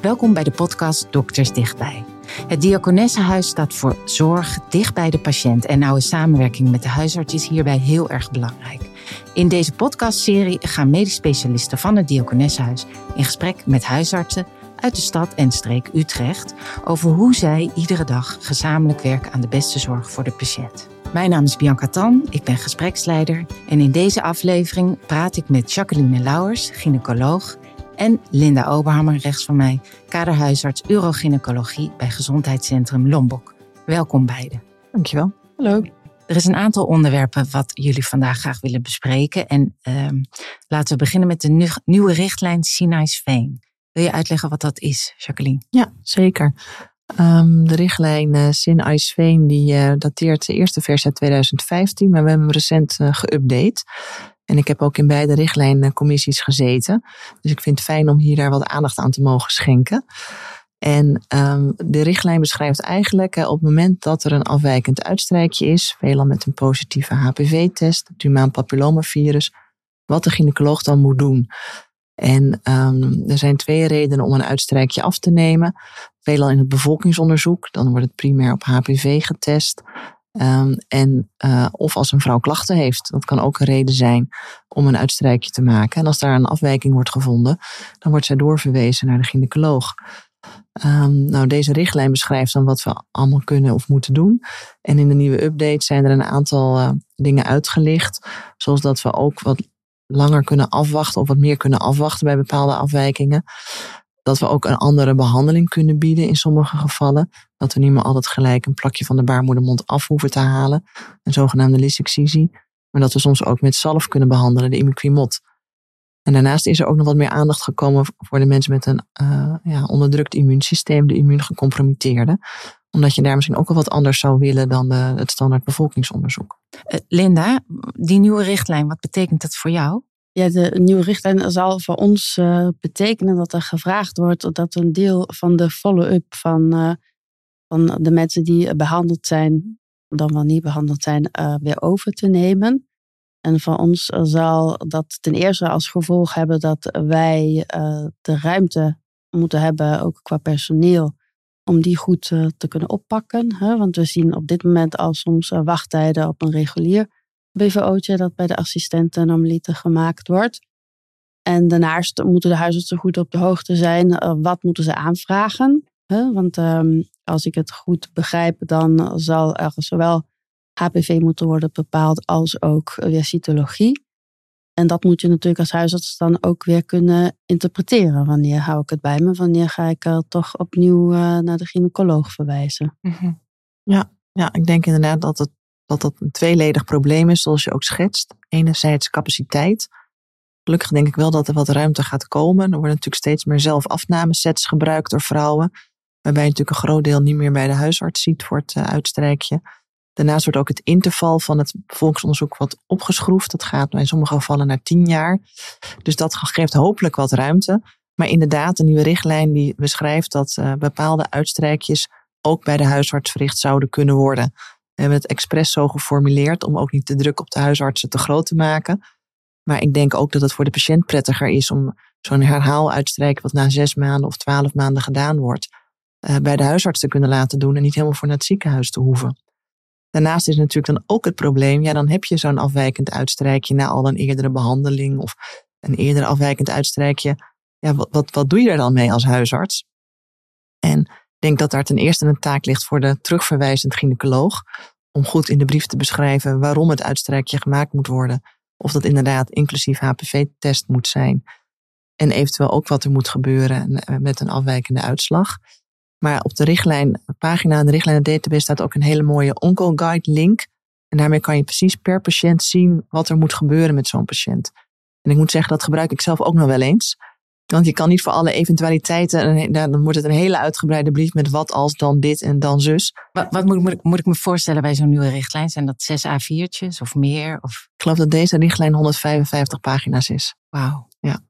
Welkom bij de podcast Dokters Dichtbij. Het Diakonessenhuis staat voor zorg dicht bij de patiënt en nauwe samenwerking met de huisarts is hierbij heel erg belangrijk. In deze podcastserie gaan medisch specialisten van het Diakonessenhuis in gesprek met huisartsen uit de stad en streek Utrecht over hoe zij iedere dag gezamenlijk werken aan de beste zorg voor de patiënt. Mijn naam is Bianca Tan, ik ben gespreksleider en in deze aflevering praat ik met Jacqueline Lauwers, gynaecoloog, en Linda Oberhammer rechts van mij, kaderhuisarts urogynecologie bij Gezondheidscentrum Lombok. Welkom beiden. Dankjewel. Hallo. Er is een aantal onderwerpen wat jullie vandaag graag willen bespreken. En ehm, laten we beginnen met de nieuwe richtlijn Sinai's Veen. Wil je uitleggen wat dat is, Jacqueline? Ja, zeker. Um, de richtlijn uh, Sin Veen die uh, dateert de eerste versie uit 2015, maar we hebben hem recent uh, geüpdate. En ik heb ook in beide richtlijncommissies gezeten. Dus ik vind het fijn om hier daar wat aandacht aan te mogen schenken. En um, de richtlijn beschrijft eigenlijk op het moment dat er een afwijkend uitstrijkje is, veelal met een positieve HPV-test, het humaan papillomavirus, wat de gynaecoloog dan moet doen. En um, er zijn twee redenen om een uitstrijkje af te nemen. Veelal in het bevolkingsonderzoek, dan wordt het primair op HPV getest. Um, en uh, of als een vrouw klachten heeft, dat kan ook een reden zijn om een uitstrijkje te maken. En als daar een afwijking wordt gevonden, dan wordt zij doorverwezen naar de gynaecoloog. Um, nou, deze richtlijn beschrijft dan wat we allemaal kunnen of moeten doen. En in de nieuwe update zijn er een aantal uh, dingen uitgelicht. Zoals dat we ook wat langer kunnen afwachten of wat meer kunnen afwachten bij bepaalde afwijkingen. Dat we ook een andere behandeling kunnen bieden in sommige gevallen. Dat we niet meer altijd gelijk een plakje van de baarmoedermond af hoeven te halen. Een zogenaamde lysexcisie. Maar dat we soms ook met zalf kunnen behandelen, de imiquimod. En daarnaast is er ook nog wat meer aandacht gekomen voor de mensen met een uh, ja, onderdrukt immuunsysteem, de immuungecompromitteerde. Omdat je daar misschien ook wel wat anders zou willen dan de, het standaard bevolkingsonderzoek. Uh, Linda, die nieuwe richtlijn, wat betekent dat voor jou? Ja, de nieuwe richtlijn zal voor ons uh, betekenen dat er gevraagd wordt dat een deel van de follow-up van, uh, van de mensen die behandeld zijn, dan wel niet behandeld zijn, uh, weer over te nemen. En voor ons zal dat ten eerste als gevolg hebben dat wij de ruimte moeten hebben, ook qua personeel, om die goed te kunnen oppakken. Hè? Want we zien op dit moment al soms wachttijden op een regulier BVO'tje dat bij de assistenten normaliter gemaakt wordt. En daarnaast moeten de huisartsen goed op de hoogte zijn. Uh, wat moeten ze aanvragen? Want um, als ik het goed begrijp, dan zal er zowel HPV moeten worden bepaald als ook weer cytologie. En dat moet je natuurlijk als huisarts dan ook weer kunnen interpreteren. Wanneer hou ik het bij me? Wanneer ga ik er toch opnieuw uh, naar de gynaecoloog verwijzen? -hmm. Ja, ja, ik denk inderdaad dat het dat dat een tweeledig probleem is, zoals je ook schetst. Enerzijds capaciteit. Gelukkig denk ik wel dat er wat ruimte gaat komen. Er worden natuurlijk steeds meer zelfafnamesets gebruikt door vrouwen. Waarbij je natuurlijk een groot deel niet meer bij de huisarts ziet voor het uh, uitstrijkje. Daarnaast wordt ook het interval van het volksonderzoek wat opgeschroefd. Dat gaat in sommige gevallen naar tien jaar. Dus dat geeft hopelijk wat ruimte. Maar inderdaad, een nieuwe richtlijn die beschrijft dat uh, bepaalde uitstrijkjes ook bij de huisarts verricht zouden kunnen worden. We hebben het expres zo geformuleerd om ook niet de druk op de huisartsen te groot te maken. Maar ik denk ook dat het voor de patiënt prettiger is om zo'n herhaaluitstrijken wat na zes maanden of twaalf maanden gedaan wordt, uh, bij de huisarts te kunnen laten doen en niet helemaal voor naar het ziekenhuis te hoeven. Daarnaast is natuurlijk dan ook het probleem, ja dan heb je zo'n afwijkend uitstrijkje na al een eerdere behandeling of een eerder afwijkend uitstrijkje. Ja, wat, wat, wat doe je er dan mee als huisarts? En denk dat daar ten eerste een taak ligt voor de terugverwijzend gynaecoloog. Om goed in de brief te beschrijven waarom het uitstrijkje gemaakt moet worden. Of dat inderdaad inclusief HPV-test moet zijn. En eventueel ook wat er moet gebeuren eh, met een afwijkende uitslag. Maar op de richtlijn, pagina in de richtlijn database staat ook een hele mooie OncoGuide link. En daarmee kan je precies per patiënt zien wat er moet gebeuren met zo'n patiënt. En ik moet zeggen, dat gebruik ik zelf ook nog wel eens. Want je kan niet voor alle eventualiteiten, dan wordt het een hele uitgebreide brief met wat als dan dit en dan zus. Wat, wat moet, moet, ik, moet, ik me voorstellen bij zo'n nieuwe richtlijn? Zijn dat zes A4'tjes of meer? Of? Ik geloof dat deze richtlijn 155 pagina's is. Wauw. Ja.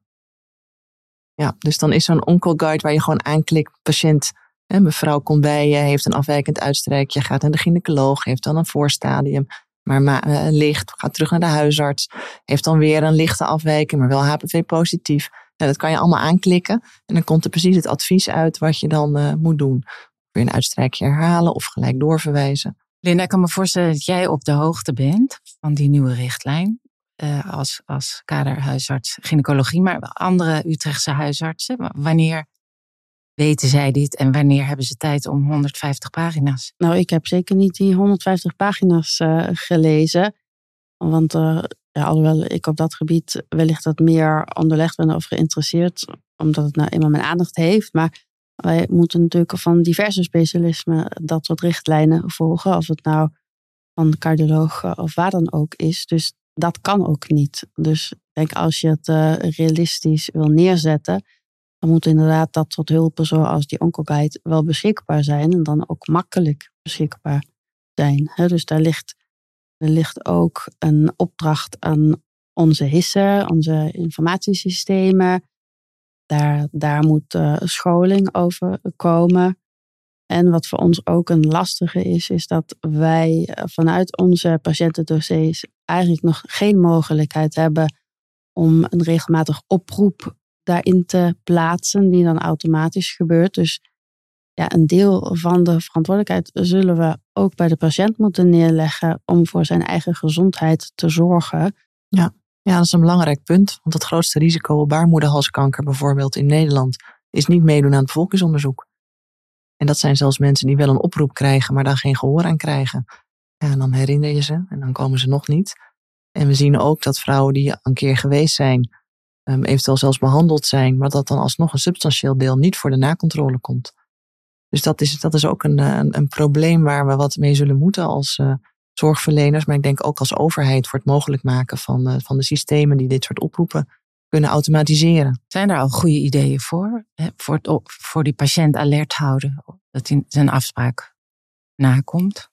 Ja, dus dan is zo'n onkelguide waar je gewoon aanklikt, patiënt, hè, mevrouw komt bij je, heeft een afwijkend uitstrijkje, gaat naar de gynaecoloog, heeft dan een voorstadium, maar ma- uh, licht, gaat terug naar de huisarts, heeft dan weer een lichte afwijking, maar wel HPV positief dat kan je allemaal aanklikken. En dan komt er precies het advies uit wat je dan uh, moet doen. Weer een uitstrijkje herhalen of gelijk doorverwijzen. Linda, ik kan me voorstellen dat jij op de hoogte bent van die nieuwe richtlijn. Uh, als, als kaderhuisarts gynaecologie, maar andere Utrechtse huisartsen. Wanneer weten zij dit en wanneer hebben ze tijd om 150 pagina's? Nou, ik heb zeker niet die 150 pagina's uh, gelezen. Want uh, ja, alhoewel ik op dat gebied wellicht wat meer onderlegd ben of geïnteresseerd, omdat het nou eenmaal mijn aandacht heeft. Maar wij moeten natuurlijk van diverse specialismen dat soort richtlijnen volgen. Of het nou van cardioloog of waar dan ook is. Dus dat kan ook niet. Dus denk als je het uh, realistisch wil neerzetten, dan moet inderdaad dat soort hulpen zoals die OncoGuide wel beschikbaar zijn. En dan ook makkelijk beschikbaar zijn. Dus daar ligt, er ligt ook een opdracht aan onze hissen, onze informatiesystemen. Daar, daar moet uh, scholing over komen. En wat voor ons ook een lastige is, is dat wij eh, vanuit onze patiëntendossiers eigenlijk nog geen mogelijkheid hebben om een regelmatig oproep daarin te plaatsen, die dan automatisch gebeurt. Dus ja, een deel van de verantwoordelijkheid zullen we ook bij de patiënt moeten neerleggen om voor zijn eigen gezondheid te zorgen. Ja, ja dat is een belangrijk punt. Want het grootste risico op baarmoederhalskanker bijvoorbeeld in Nederland is niet meedoen aan het bevolkingsonderzoek. En dat zijn zelfs mensen die wel een oproep krijgen, maar daar geen gehoor aan krijgen. Ja, en dan herinner je ze en dan komen ze nog niet. En we zien ook dat vrouwen die een keer geweest zijn, um, eventueel zelfs behandeld zijn, maar dat dan alsnog een substantieel deel niet voor de nakontrole komt. Dus dat is, dat is ook een, een, een probleem waar we wat mee zullen moeten als uh, zorgverleners, maar ik denk ook als overheid voor het mogelijk maken van, uh, van de systemen die dit soort oproepen kunnen automatiseren. Zijn er al goede ideeën voor? Hè? Voor, het, voor die patiënt alert houden, dat hij zijn afspraak nakomt?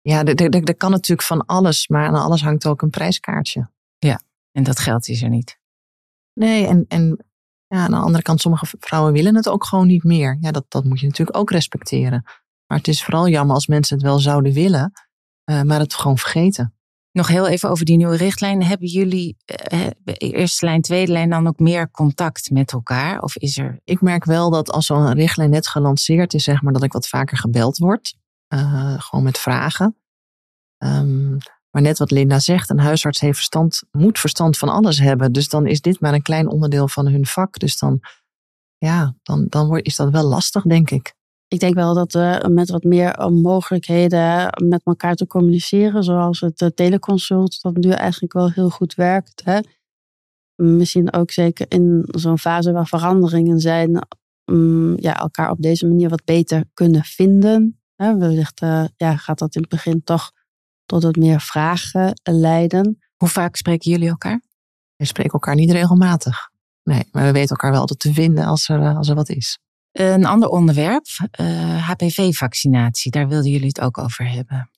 Ja, er kan natuurlijk van alles, maar aan alles hangt ook een prijskaartje. Ja, en dat geld is er niet. Nee, en, en ja, aan de andere kant, sommige vrouwen willen het ook gewoon niet meer. Ja, dat, dat moet je natuurlijk ook respecteren. Maar het is vooral jammer als mensen het wel zouden willen, uh, maar het gewoon vergeten. Nog heel even over die nieuwe richtlijn. Hebben jullie uh, eerste lijn, tweede lijn dan ook meer contact met elkaar? Of is er... Ik merk wel dat als zo'n richtlijn net gelanceerd is, zeg maar, dat ik wat vaker gebeld word. Uh, gewoon met vragen. Um, maar net wat Linda zegt, een huisarts heeft verstand, moet verstand van alles hebben. Dus dan is dit maar een klein onderdeel van hun vak. Dus dan, ja, dan, dan is dat wel lastig, denk ik. Ik denk wel dat we met wat meer mogelijkheden met elkaar te communiceren, zoals het eh, teleconsult, dat nu eigenlijk wel heel goed werkt. Hè? Misschien ook zeker in zo'n fase waar veranderingen zijn, um, ja, elkaar op deze manier wat beter kunnen vinden. Hè? Wellicht uh, ja, gaat dat in het begin toch tot het meer vragen leiden. Hoe vaak spreken jullie elkaar? We spreken elkaar niet regelmatig. Nee, maar we weten elkaar wel te vinden als er, als er wat is. Een ander onderwerp, uh, eh, HPV-vaccinatie. Daar wilden jullie het ook over hebben.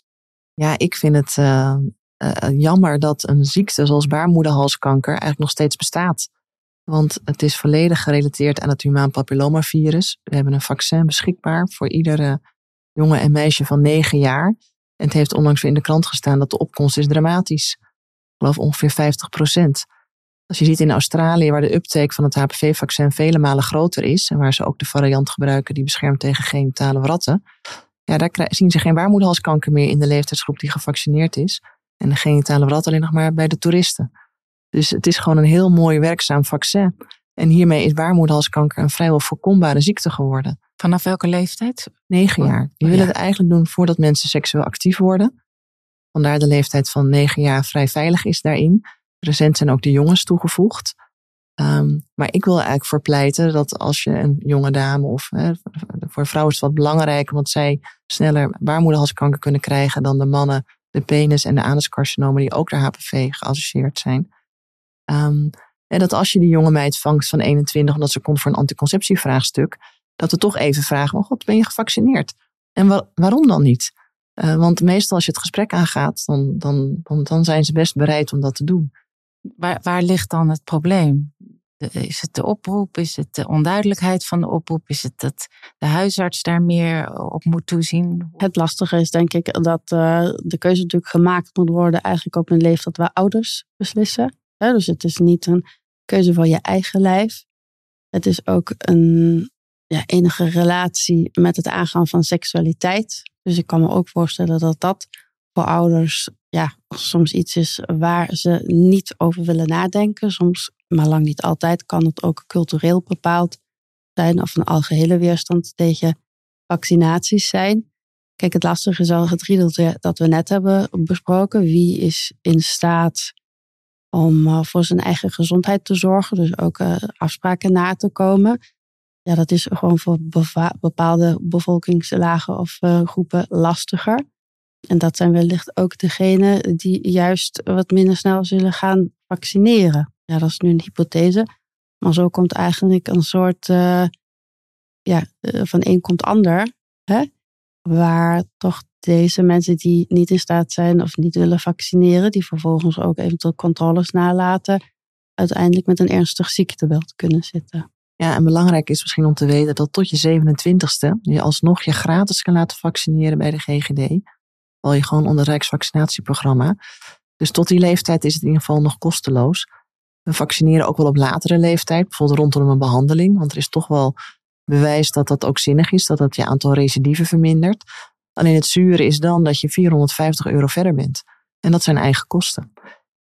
Ja, ik vind het uh, uh, jammer dat een ziekte zoals baarmoederhalskanker eigenlijk nog steeds bestaat. Want het is volledig gerelateerd aan het humaan papillomavirus. We hebben een vaccin beschikbaar voor iedere jongen en meisje van 9 jaar. En het heeft onlangs weer in de krant gestaan dat de opkomst is dramatisch. Ik geloof ongeveer 50 procent. Als je ziet in Australië, waar de uptake van het HPV-vaccin vele malen groter is, en waar ze ook de variant gebruiken die beschermt tegen genitale ratten, ja, daar zien ze geen baarmoederhalskanker meer in de leeftijdsgroep die gevaccineerd is. En de genitale rat alleen nog maar bij de toeristen. Dus het is gewoon een heel mooi werkzaam vaccin. En hiermee is baarmoederhalskanker een vrijwel voorkombare ziekte geworden. Vanaf welke leeftijd? Negen jaar. Je oh, wil het eigenlijk doen voordat mensen seksueel actief worden. Vandaar de leeftijd van negen jaar vrij veilig is daarin. Recent zijn ook de jongens toegevoegd. Um, maar ik wil eigenlijk voor pleiten dat als je een jonge dame of hè, voor vrouwen is het wat belangrijk, omdat zij sneller baarmoederhalskanker kunnen krijgen dan de mannen, de penis en de anuscarcinomen die ook naar HPV geassocieerd zijn. Um, en dat als je die jonge meid vangt van 21 omdat ze komt voor een anticonceptievraagstuk, dat we toch even vragen: oh God, ben je gevaccineerd? En wa waarom dan niet? Uh, want meestal als je het gesprek aangaat, dan, dan, dan, dan zijn ze best bereid om dat te doen. Waar, waar ligt dan het probleem? Is het de oproep? Is het de onduidelijkheid van de oproep? Is het dat de huisarts daar meer op moet toezien? Het lastige is denk ik dat uh, de keuze natuurlijk gemaakt moet worden eigenlijk op een leeftijd waar ouders beslissen. dus het is niet een keuze van je eigen lijf. Het is ook een ja, enige relatie met het aangaan van seksualiteit. Dus ik kan me ook voorstellen dat dat voor ouders ja, soms iets is waar ze niet over willen nadenken. Soms, maar lang niet altijd, kan het ook cultureel bepaald zijn of een algehele weerstand tegen vaccinaties zijn. Kijk, het lastige is al het riedeltje dat we net hebben besproken. Wie is in staat om uh, voor zijn eigen gezondheid te zorgen, dus ook uh, afspraken na te komen? Ja, dat is gewoon voor bepaalde bevolkingslagen of uh, groepen lastiger. En dat zijn wellicht ook degenen die juist wat minder snel zullen gaan vaccineren. Ja, dat is nu een hypothese. Maar zo komt eigenlijk een soort ja, van een komt ander. Hè? waar toch deze mensen die niet in staat zijn of niet willen vaccineren, die vervolgens ook eventueel controles nalaten, uiteindelijk met een ernstig ziektebeeld kunnen zitten. Ja, en belangrijk is misschien om te weten dat tot je 27ste je alsnog je gratis kan laten vaccineren bij de GGD. Val je gewoon onder Rijksvaccinatieprogramma. Dus tot die leeftijd is het in ieder geval nog kosteloos. We vaccineren ook wel op latere leeftijd, bijvoorbeeld rondom een behandeling. Want er is toch wel bewijs dat dat ook zinnig is, dat dat je aantal recidieven vermindert. Alleen het zure is dan dat je 450 euro verder bent. En dat zijn eigen kosten.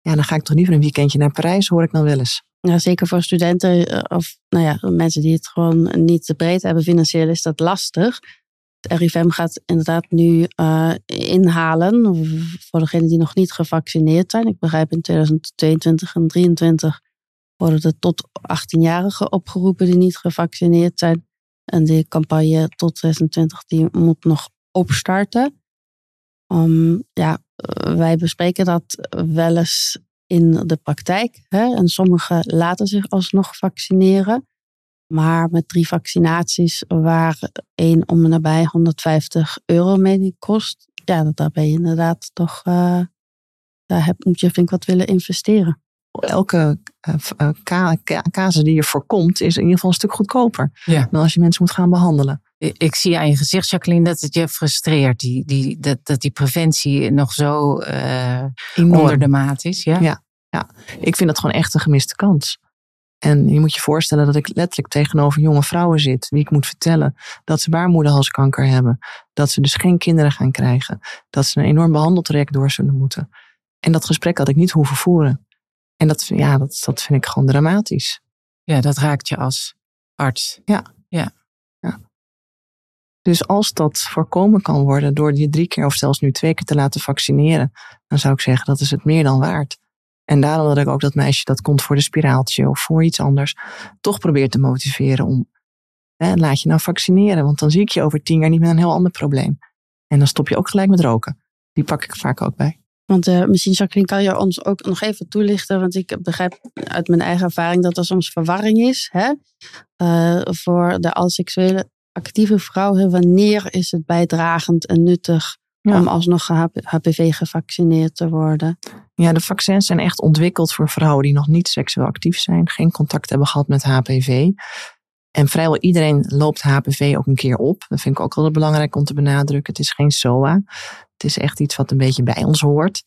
Ja, dan ga ik toch liever een weekendje naar Parijs, hoor ik dan wel eens. Ja, zeker voor studenten eh, of nou ja, mensen die het gewoon niet te breed hebben financieel is dat lastig. Het RIVM gaat inderdaad nu uh, inhalen voor degenen die nog niet gevaccineerd zijn. Ik begrijp in 2022 en 2023 worden er tot 18-jarigen opgeroepen die niet gevaccineerd zijn. En die campagne tot 26 die moet nog opstarten. Um, ja, eh, wij bespreken dat wel eens in de praktijk. Hè? En sommigen laten zich alsnog vaccineren. Maar met drie vaccinaties waar één om nabij 150 euro mee kost. Ja, daar ben je inderdaad toch, uh, daar heb, moet je vind ik wat willen investeren elke uh, casus die je voorkomt, is in ieder geval een stuk goedkoper dan als je mensen moet gaan behandelen. Ik zie aan je gezicht, Jacqueline, dat het je frustreert. Die, die, dat, dat die preventie nog zo uh, onder de maat is. Ja? ja? Ja, ik vind dat gewoon echt een gemiste kans. En je moet je voorstellen dat ik letterlijk tegenover jonge vrouwen zit, wie ik moet vertellen dat ze baarmoederhalskanker hebben. Dat ze dus geen kinderen gaan krijgen. Dat ze een enorm behandeltraject door zullen moeten. En dat gesprek had ik niet hoeven voeren. En dat, ja, dat, dat vind ik gewoon dramatisch. Ja, dat raakt je als arts. Ja. ja. ja. Dus als dat voorkomen kan worden door je drie keer of zelfs nu twee keer te laten vaccineren, dan zou ik zeggen dat is het meer dan waard. En daarom dat ik ook dat meisje dat komt voor de spiraaltje of voor iets anders, toch probeer te motiveren om, hè, laat je nou vaccineren, want dan zie ik je over tien jaar niet met een heel ander probleem. En dan stop je ook gelijk met roken. Die pak ik vaak ook bij. Want uh, misschien, Jacqueline, kan je ons ook nog even toelichten. Want ik begrijp uit mijn eigen ervaring dat er soms verwarring is. Hè? Uh, voor de alseksuele actieve vrouw. Wanneer is het bijdragend en nuttig om alsnog HPV gevaccineerd te worden? Ja, de vaccins zijn echt ontwikkeld voor vrouwen die nog niet seksueel actief zijn. Geen contact hebben gehad met HPV. En vrijwel iedereen loopt HPV ook een keer op. Dat vind ik ook wel belangrijk om te benadrukken. Het is geen SOA. Het is echt iets wat een beetje bij ons hoort.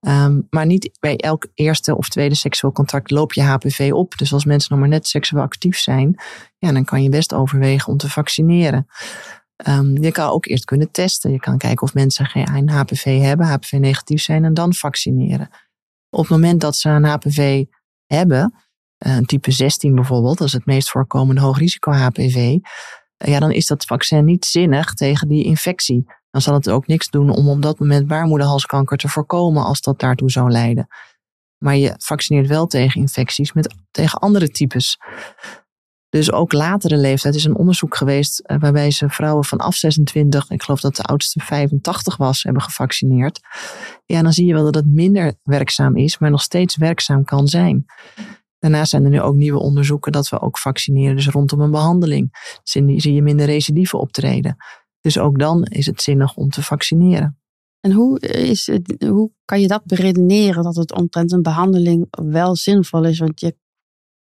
Um, maar niet bij elk eerste of tweede seksueel contact loop je HPV op. Dus als mensen nog maar net seksueel actief zijn, ja, dan kan je best overwegen om te vaccineren. Um, je kan ook eerst kunnen testen. Je kan kijken of mensen geen HPV hebben, HPV negatief zijn en dan vaccineren. Op het moment dat ze een HPV hebben, een type 16 bijvoorbeeld, dat is het meest voorkomende hoogrisico HPV, ja, dan is dat vaccin niet zinnig tegen die infectie dan zal het ook niks doen om op dat moment baarmoederhalskanker te voorkomen als dat daartoe zou leiden. Maar je vaccineert wel tegen infecties met, tegen andere types. Dus ook latere leeftijd is een onderzoek geweest eh, waarbij ze vrouwen vanaf 26, ik geloof dat de oudste 85 was, hebben gevaccineerd. Ja, dan zie je wel dat het minder werkzaam is, maar nog steeds werkzaam kan zijn. Daarnaast zijn er nu ook nieuwe onderzoeken dat we ook vaccineren, dus rondom een behandeling. Zie je minder recidieven optreden. Dus ook dan is het zinnig om te vaccineren. En hoe, is het, hoe kan je dat beredeneren dat het omtrent een behandeling wel zinvol is? Want je,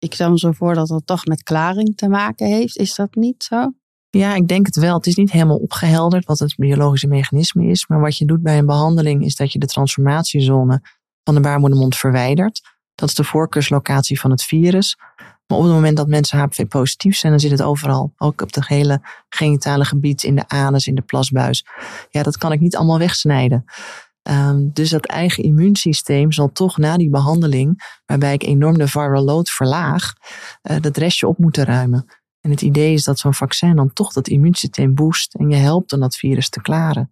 ik stel me zo voor dat het toch met klaring te maken heeft. Is dat niet zo? Ja, ik denk het wel. Het is niet helemaal opgehelderd wat het biologische mechanisme is. Maar wat je doet bij een behandeling is dat je de transformatiezone van de baarmoedermond verwijdert. Dat is de voorkeurslocatie van het virus. Maar op het moment dat mensen HPV-positief zijn, dan zit het overal. Ook op het hele genitale gebied, in de anus, in de plasbuis. Ja, dat kan ik niet allemaal wegsnijden. Um, dus dat eigen immuunsysteem zal toch na die behandeling, waarbij ik enorm de viral load verlaag, uh, dat restje op moeten ruimen. En het idee is dat zo'n vaccin dan toch dat immuunsysteem boost en je helpt om dat virus te klaren.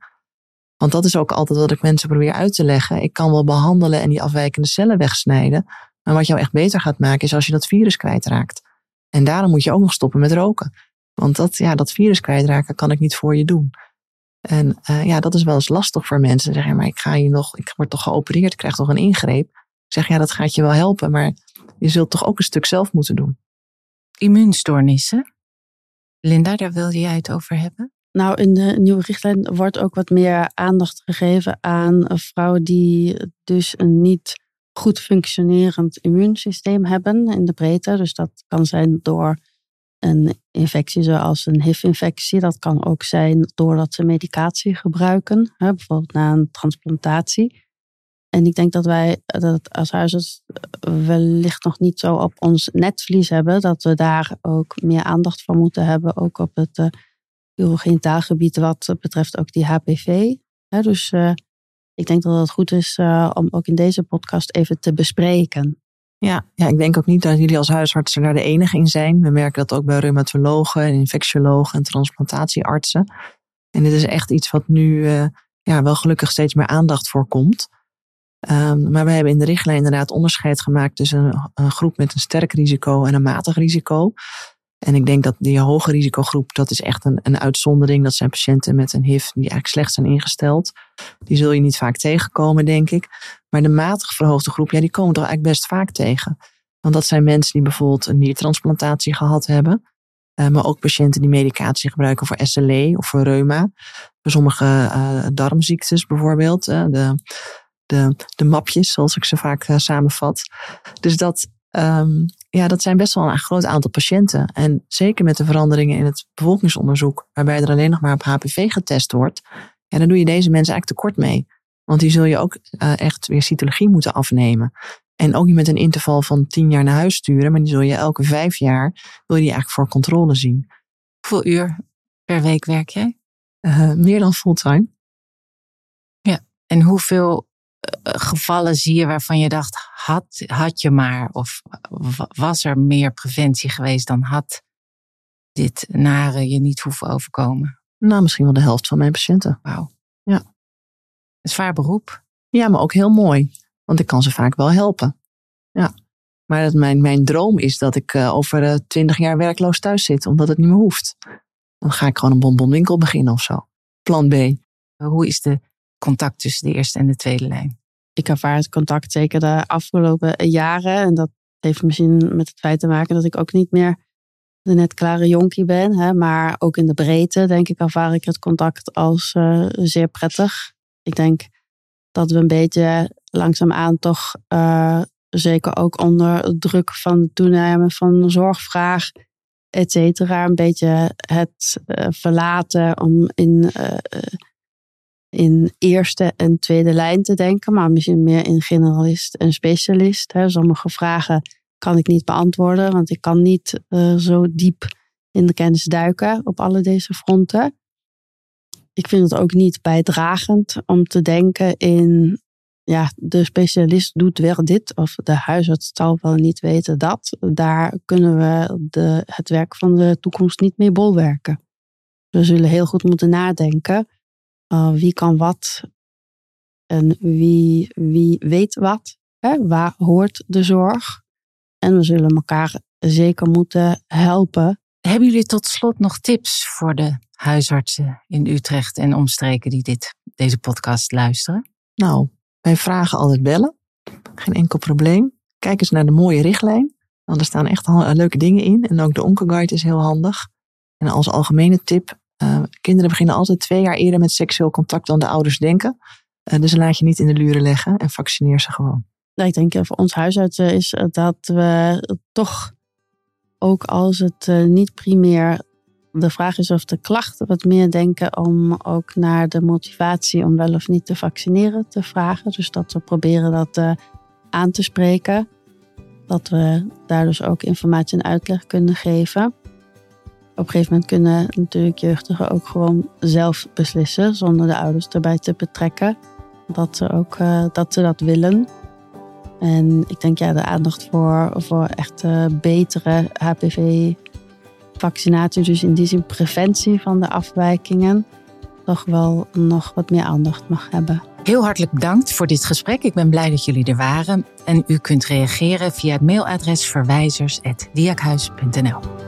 Want dat is ook altijd wat ik mensen probeer uit te leggen. Ik kan wel behandelen en die afwijkende cellen wegsnijden. Maar wat jou echt beter gaat maken is als je dat virus kwijtraakt. En daarom moet je ook nog stoppen met roken. Want dat, ja, dat virus kwijtraken kan ik niet voor je doen. En uh, ja, dat is wel eens lastig voor mensen. Ze zeggen, maar ik ga hier nog, ik word toch geopereerd, ik krijg toch een ingreep. Ik zeg, ja, dat gaat je wel helpen, maar je zult toch ook een stuk zelf moeten doen. Immuunstoornissen. Linda, daar wilde jij het over hebben? Nou, in de nieuwe richtlijn wordt ook wat meer aandacht gegeven aan vrouwen die dus een niet goed functionerend immuunsysteem hebben in de breedte. Dus dat kan zijn door een infectie zoals een HIV-infectie. Dat kan ook zijn doordat ze medicatie gebruiken, hè, bijvoorbeeld na een transplantatie. En ik denk dat wij dat als huisarts wellicht nog niet zo op ons netvlies hebben, dat we daar ook meer aandacht voor moeten hebben, ook op het uh, urogenital gebied wat betreft ook die HPV. dus uh, ik denk dat het goed is om ook in deze podcast even te bespreken. Ja, ja, ik denk ook niet dat jullie als huisartsen daar de enige in zijn. We merken dat ook bij reumatologen en infectiologen en transplantatieartsen. En dit is echt iets wat nu uh, ja, wel gelukkig steeds meer aandacht voor komt. Um, maar we hebben in de richtlijn inderdaad onderscheid gemaakt tussen een, groep met een sterk risico en een matig risico. En ik denk dat die hoge risicogroep, dat is echt een, een uitzondering. Dat zijn patiënten met een HIV die eigenlijk slecht zijn ingesteld. Die zul je niet vaak tegenkomen, denk ik. Maar de matig verhoogde groep, ja, die komen toch eigenlijk best vaak tegen. Want dat zijn mensen die bijvoorbeeld een niertransplantatie gehad hebben. Uh, maar ook patiënten die medicatie gebruiken voor SLE of voor reuma. Voor sommige uh, darmziektes bijvoorbeeld. Uh, de, de, de mapjes, zoals ik ze vaak samenvat. Dus dat, um, ja, dat zijn best wel een groot aantal patiënten. En zeker met de veranderingen in het bevolkingsonderzoek, waarbij er alleen nog maar op HPV getest wordt, ja, dan doe je deze mensen eigenlijk tekort mee. Want die zul je ook uh, echt weer cytologie moeten afnemen. En ook niet met een interval van tien jaar naar huis sturen, maar die zul je elke vijf jaar, wil je die eigenlijk voor controle zien. Hoeveel uur per week werk jij? Uh, meer dan fulltime. Ja, en hoeveel uh, gevallen zie je waarvan je dacht, had, had je maar, of was er meer preventie geweest dan had dit nare je niet hoeven overkomen? Nou, misschien wel de helft van mijn patiënten. Wauw. Ja. Een zwaar beroep. Ja, maar ook heel mooi. Want ik kan ze vaak wel helpen. Ja. Maar dat mijn, mijn droom is dat ik uh, over twintig uh, jaar werkloos thuis zit, omdat het niet meer hoeft. Dan ga ik gewoon een bonbonwinkel beginnen of zo. Plan B. Hoe is de contact tussen de eerste en de tweede lijn? Ik ervaar het contact zeker de afgelopen jaren. En dat heeft misschien met het feit te maken dat ik ook niet meer de net klare jonkie ben. Hè, maar ook in de breedte, denk ik, ervaar ik het contact als uh, zeer prettig. Ik denk dat we een beetje langzaamaan toch, uh, zeker ook onder druk van de toename van zorgvraag, et cetera, een beetje het uh, verlaten om in, in eerste en tweede lijn te denken, maar misschien meer in generalist en specialist. Hè. Sommige vragen kan ik niet beantwoorden, want ik kan niet uh, zo diep in de kennis duiken op alle deze fronten. Ik vind het ook niet bijdragend om te denken in, ja, de specialist doet wel dit of de huisarts zal wel niet weten dat. Daar kunnen we de, het werk van de toekomst niet mee bolwerken. We zullen heel goed moeten nadenken. Uh, wie kan wat en wie, wie weet wat? Hè? Waar hoort de zorg? En we zullen elkaar zeker moeten helpen. Hebben jullie tot slot nog tips voor de huisartsen in Utrecht en omstreken die dit, deze podcast luisteren? Nou, wij vragen altijd bellen. Geen enkel probleem. Kijk eens naar de mooie richtlijn. Want er staan echt leuke dingen in. En ook de Onkelguide is heel handig. En als algemene tip, uh, kinderen beginnen altijd twee jaar eerder met seksueel contact dan de ouders denken. Uh, dus laat je niet in de luren leggen en vaccineer ze gewoon. Nou, ik denk voor ons huisarts is dat we toch ook als het eh, niet primair de vraag is of de klachten wat meer denken om ook naar de motivatie om wel of niet te vaccineren te vragen. Dus dat we proberen dat aan te spreken. Dat we daar dus ook informatie en uitleg kunnen geven. Op een gegeven moment kunnen natuurlijk jeugdigen ook gewoon zelf beslissen, zonder de ouders erbij te betrekken. Dat ze, ook, uh, dat, ze dat willen. En ik denk ja, de aandacht voor, voor echt betere HPV-vaccinatie, dus in die zin preventie van de afwijkingen, toch wel nog wat meer aandacht mag hebben. Heel hartelijk bedankt voor dit gesprek. Ik ben blij dat jullie er waren. En u kunt reageren via het mailadres verwijzers.diakhuis.nl.